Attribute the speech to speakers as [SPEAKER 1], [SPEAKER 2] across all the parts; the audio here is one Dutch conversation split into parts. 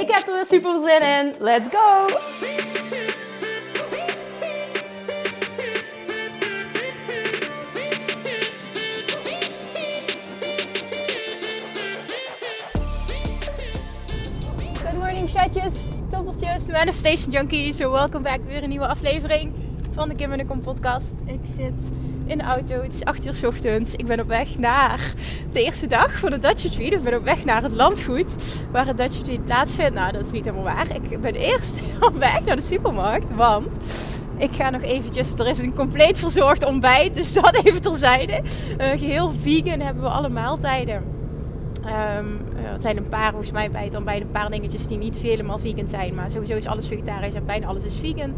[SPEAKER 1] Ik heb er weer super zin in. Let's go! Good morning, chatjes, toppeltjes, Manifestation Junkies. So welkom back weer een nieuwe aflevering van de Kim en de Kom podcast. Ik zit in de auto, het is 8 uur s ochtends. Ik ben op weg naar de eerste dag van de Dutch Retreat. Ik ben op weg naar het landgoed waar het Dutch Retreat plaatsvindt. Nou, dat is niet helemaal waar. Ik ben eerst op weg naar de supermarkt, want... Ik ga nog eventjes, er is een compleet verzorgd ontbijt, dus dat even terzijde. Uh, geheel vegan hebben we alle maaltijden. Um, het zijn een paar, volgens mij bij het ontbijt, een paar dingetjes die niet helemaal vegan zijn. Maar sowieso is alles vegetarisch en bijna alles is vegan.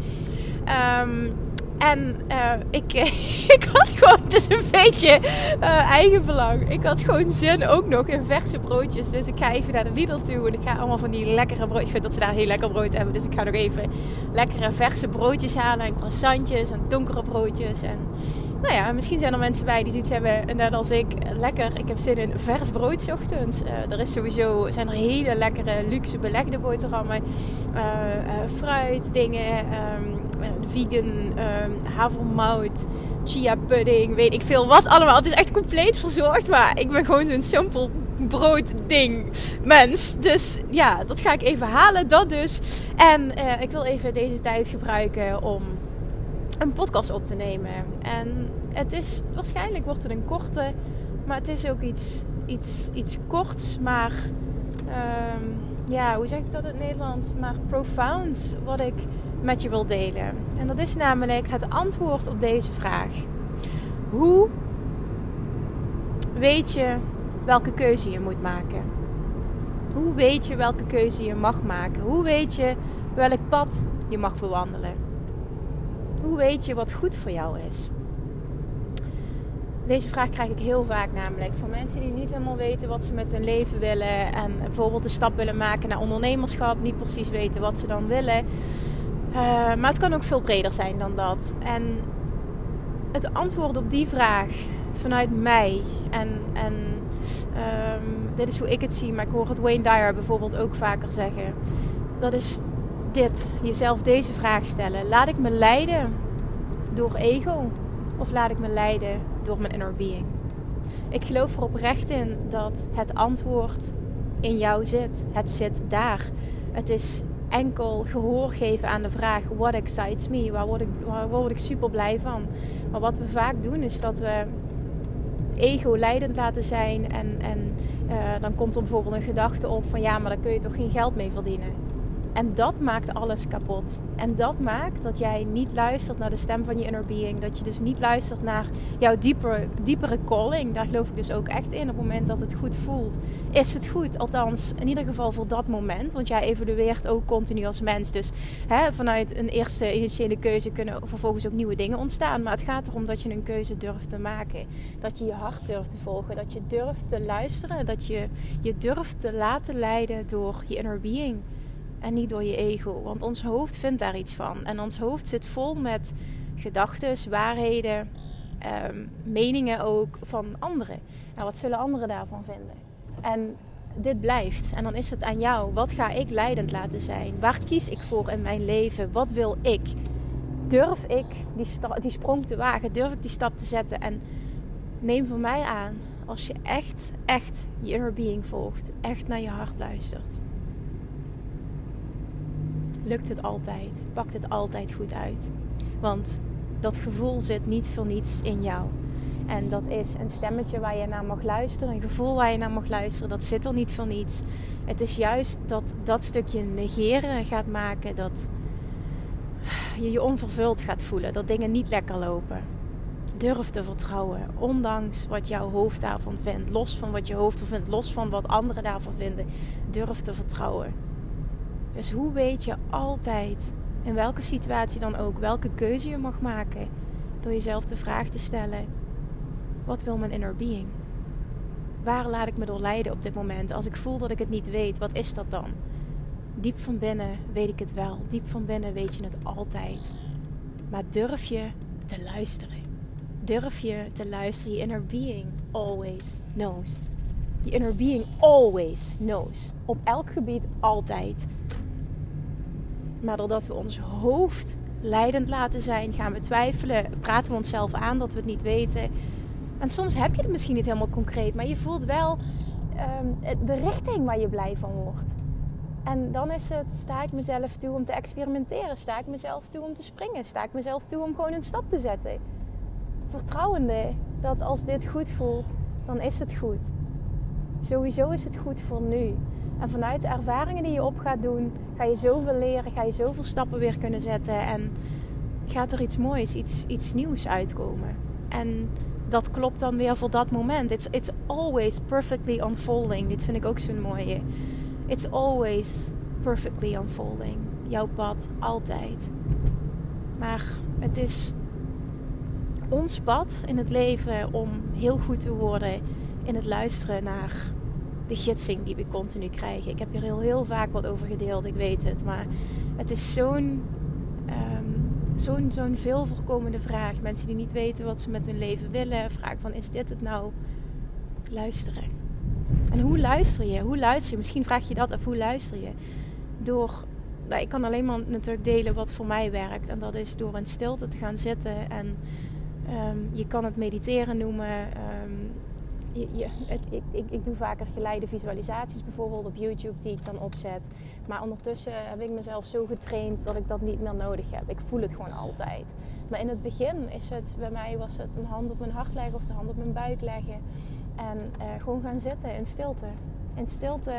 [SPEAKER 1] Um, en uh, ik, ik had gewoon, het is een beetje uh, eigen belang. Ik had gewoon zin ook nog in verse broodjes. Dus ik ga even naar de Lidl toe en ik ga allemaal van die lekkere broodjes. Ik vind dat ze daar heel lekker brood hebben. Dus ik ga nog even lekkere verse broodjes halen. En croissantjes en donkere broodjes. En nou ja, misschien zijn er mensen bij die zoiets hebben, net als ik, lekker. Ik heb zin in vers brood ochtends. Uh, er is sowieso, zijn er hele lekkere luxe belegde boterhammen. fruit, dingen. Um, vegan, um, havermout, chia pudding, weet ik veel wat allemaal. Het is echt compleet verzorgd, maar ik ben gewoon zo'n simpel brood ding mens. Dus ja, dat ga ik even halen, dat dus. En ik wil even deze tijd gebruiken om een podcast op te nemen. En het is, waarschijnlijk wordt het een korte, maar het is ook iets, iets, iets korts, maar... Um, ja, hoe zeg ik dat in het Nederlands? Maar profound wat ik met je wil delen. En dat is namelijk het antwoord op deze vraag. Hoe weet je welke keuze je moet maken? Hoe weet je welke keuze je mag maken? Hoe weet je welk pad je mag bewandelen? Hoe weet je wat goed voor jou is? Deze vraag krijg ik heel vaak namelijk van mensen die niet helemaal weten wat ze met hun leven willen. En bijvoorbeeld de stap willen maken naar ondernemerschap, niet precies weten wat ze dan willen. Uh, maar het kan ook veel breder zijn dan dat. En het antwoord op die vraag vanuit mij en, en um, dit is hoe ik het zie, maar ik hoor het Wayne Dyer bijvoorbeeld ook vaker zeggen. Dat is dit, jezelf deze vraag stellen. Laat ik me leiden door ego of laat ik me leiden door mijn inner being? Ik geloof er oprecht in dat het antwoord in jou zit. Het zit daar. Het is enkel gehoor geven aan de vraag: what excites me? Waar word ik, ik super blij van? Maar wat we vaak doen is dat we ego leidend laten zijn en, en uh, dan komt er bijvoorbeeld een gedachte op van ja, maar daar kun je toch geen geld mee verdienen. En dat maakt alles kapot. En dat maakt dat jij niet luistert naar de stem van je inner being. Dat je dus niet luistert naar jouw diepere, diepere calling. Daar geloof ik dus ook echt in. Op het moment dat het goed voelt, is het goed. Althans, in ieder geval voor dat moment. Want jij evolueert ook continu als mens. Dus hè, vanuit een eerste initiële keuze kunnen vervolgens ook nieuwe dingen ontstaan. Maar het gaat erom dat je een keuze durft te maken. Dat je je hart durft te volgen. Dat je durft te luisteren. Dat je je durft te laten leiden door je inner being en niet door je ego. Want ons hoofd vindt daar iets van. En ons hoofd zit vol met gedachten, waarheden, um, meningen ook van anderen. Nou, wat zullen anderen daarvan vinden? En dit blijft. En dan is het aan jou. Wat ga ik leidend laten zijn? Waar kies ik voor in mijn leven? Wat wil ik? Durf ik die, die sprong te wagen? Durf ik die stap te zetten? En neem voor mij aan, als je echt, echt je inner being volgt, echt naar je hart luistert lukt het altijd. Pakt het altijd goed uit. Want dat gevoel zit niet voor niets in jou. En dat is een stemmetje waar je naar mag luisteren, een gevoel waar je naar mag luisteren. Dat zit er niet voor niets. Het is juist dat dat stukje negeren gaat maken dat je je onvervuld gaat voelen, dat dingen niet lekker lopen. Durf te vertrouwen, ondanks wat jouw hoofd daarvan vindt, los van wat je hoofd vindt, los van wat anderen daarvan vinden. Durf te vertrouwen Dus hoe weet je altijd, in welke situatie dan ook, welke keuze je mag maken, door jezelf de vraag te stellen: wat wil mijn inner being? Waar laat ik me door leiden op dit moment? Als ik voel dat ik het niet weet, wat is dat dan? Diep van binnen weet ik het wel. Diep van binnen weet je het altijd. Maar durf je te luisteren? Durf je te luisteren? Je inner being always knows. Je inner being always knows. Op elk gebied altijd. Maar doordat we ons hoofd leidend laten zijn, gaan we twijfelen, praten we onszelf aan dat we het niet weten. En soms heb je het misschien niet helemaal concreet, maar je voelt wel um, de richting waar je blij van wordt. En dan is het, sta ik mezelf toe om te experimenteren? Sta ik mezelf toe om te springen? Sta ik mezelf toe om gewoon een stap te zetten? Vertrouwende dat als dit goed voelt, dan is het goed. Sowieso is het goed voor nu. En vanuit de ervaringen die je op gaat doen, ga je zoveel leren, ga je zoveel stappen weer kunnen zetten. En gaat er iets moois, iets, iets nieuws uitkomen. En dat klopt dan weer voor dat moment. It's, it's always perfectly unfolding. Dit vind ik ook zo'n mooie. It's always perfectly unfolding. Jouw pad, altijd. Maar het is ons pad in het leven om heel goed te worden in het luisteren naar de gidsing die we continu krijgen. Ik heb hier heel, heel vaak wat over gedeeld, ik weet het. Maar het is zo'n um, zo'n zo'n veel voorkomende vraag. Mensen die niet weten wat ze met hun leven willen. Vraag van, is dit het nou? Luisteren. En hoe luister je? Hoe luister je? Misschien vraag je dat af, hoe luister je? Door, nou, ik kan alleen maar natuurlijk delen wat voor mij werkt. En dat is door in stilte te gaan zitten. En um, je kan het mediteren noemen. Ik, ik, ik, doe vaker geleide visualisaties bijvoorbeeld op YouTube die ik dan opzet. Maar ondertussen heb ik mezelf zo getraind dat ik dat niet meer nodig heb. Ik voel het gewoon altijd. Maar in het begin is het, bij mij was het een hand op mijn hart leggen of de hand op mijn buik leggen. En uh, gewoon gaan zitten in stilte. In stilte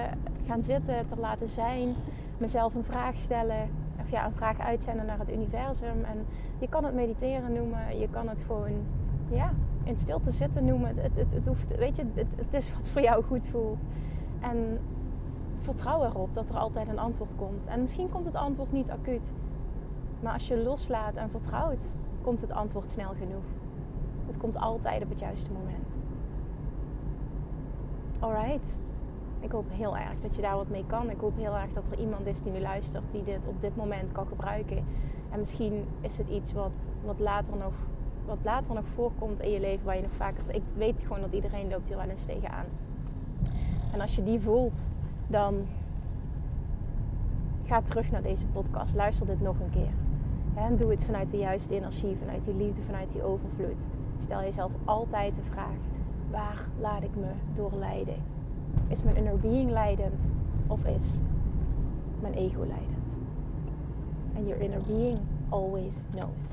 [SPEAKER 1] gaan zitten, te laten zijn. Mezelf een vraag stellen. Of ja, een vraag uitzenden naar het universum. En je kan het mediteren noemen. Je kan het gewoon, ja, in stilte zitten noemen. Het, het, het, hoeft, weet je, het, het is wat voor jou goed voelt. En vertrouw erop dat er altijd een antwoord komt. En misschien komt het antwoord niet acuut. Maar als je loslaat en vertrouwt, komt het antwoord snel genoeg. Het komt altijd op het juiste moment. Alright. Ik hoop heel erg dat je daar wat mee kan. Ik hoop heel erg dat er iemand is die nu luistert die dit op dit moment kan gebruiken. En misschien is het iets wat, wat later nog wat later nog voorkomt in je leven, waar je nog vaker. Ik weet gewoon dat iedereen loopt hier wel eens tegenaan. En als je die voelt, dan ga terug naar deze podcast. Luister dit nog een keer. En doe het vanuit de juiste energie, vanuit die liefde, vanuit die overvloed. Stel jezelf altijd de vraag: waar laat ik me door leiden? Is mijn inner being leidend of is mijn ego leidend? And your inner being always knows.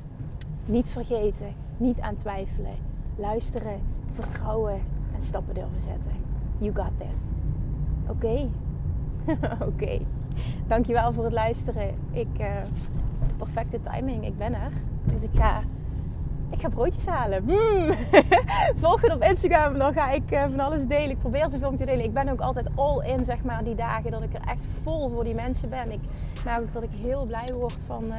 [SPEAKER 1] Niet vergeten, niet aan twijfelen. Luisteren, vertrouwen en stappen durven zetten. You got this. Oké. Oké. Dankjewel voor het luisteren. Ik, uh, perfecte timing. Ik ben er. Dus ik ga, ik ga broodjes halen. Mm. Volg op Instagram. Dan ga ik uh, van alles delen. Ik probeer zoveel te delen. Ik ben ook altijd all in, zeg maar, die dagen. Dat ik er echt vol voor die mensen ben. Ik merk ook dat ik heel blij word van... Uh,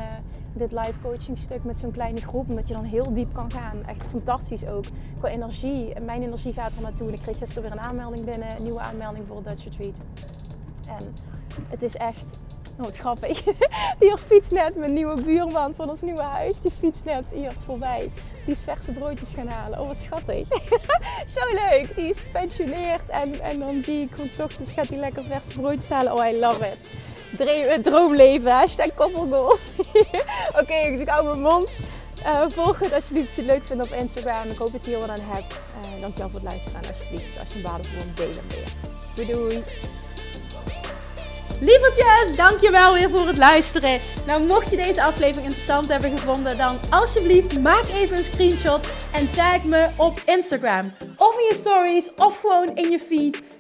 [SPEAKER 1] dit live coaching stuk met zo'n kleine groep. Omdat je dan heel diep kan gaan. Echt fantastisch ook. Qua energie. Mijn energie gaat er naartoe. En ik kreeg gisteren weer een aanmelding binnen. Nieuwe aanmelding voor Dutch Retreat. En het is echt... Oh, wat grappig. Hier fietst net mijn nieuwe buurman van ons nieuwe huis. Die fietst net hier voorbij. Die is verse broodjes gaan halen. Oh, wat schattig. Zo leuk. Die is gepensioneerd. En, en dan zie ik s ochtends gaat hij lekker verse broodjes halen. Oh, I love it droomleven. Hashtag koppelgoals. Oké, ik hou mijn mond. Uh, volg het alsjeblieft als je het leuk vindt op Instagram. Ik hoop dat je hier wat aan hebt. Uh, dankjewel voor het luisteren. En alsjeblieft, als je een waarde voor delen weer. Doei doei. Dankjewel weer voor het luisteren. Nou, mocht je deze aflevering interessant hebben gevonden, dan alsjeblieft maak even een screenshot en tag me op Instagram. Of in je stories, of gewoon in je feed.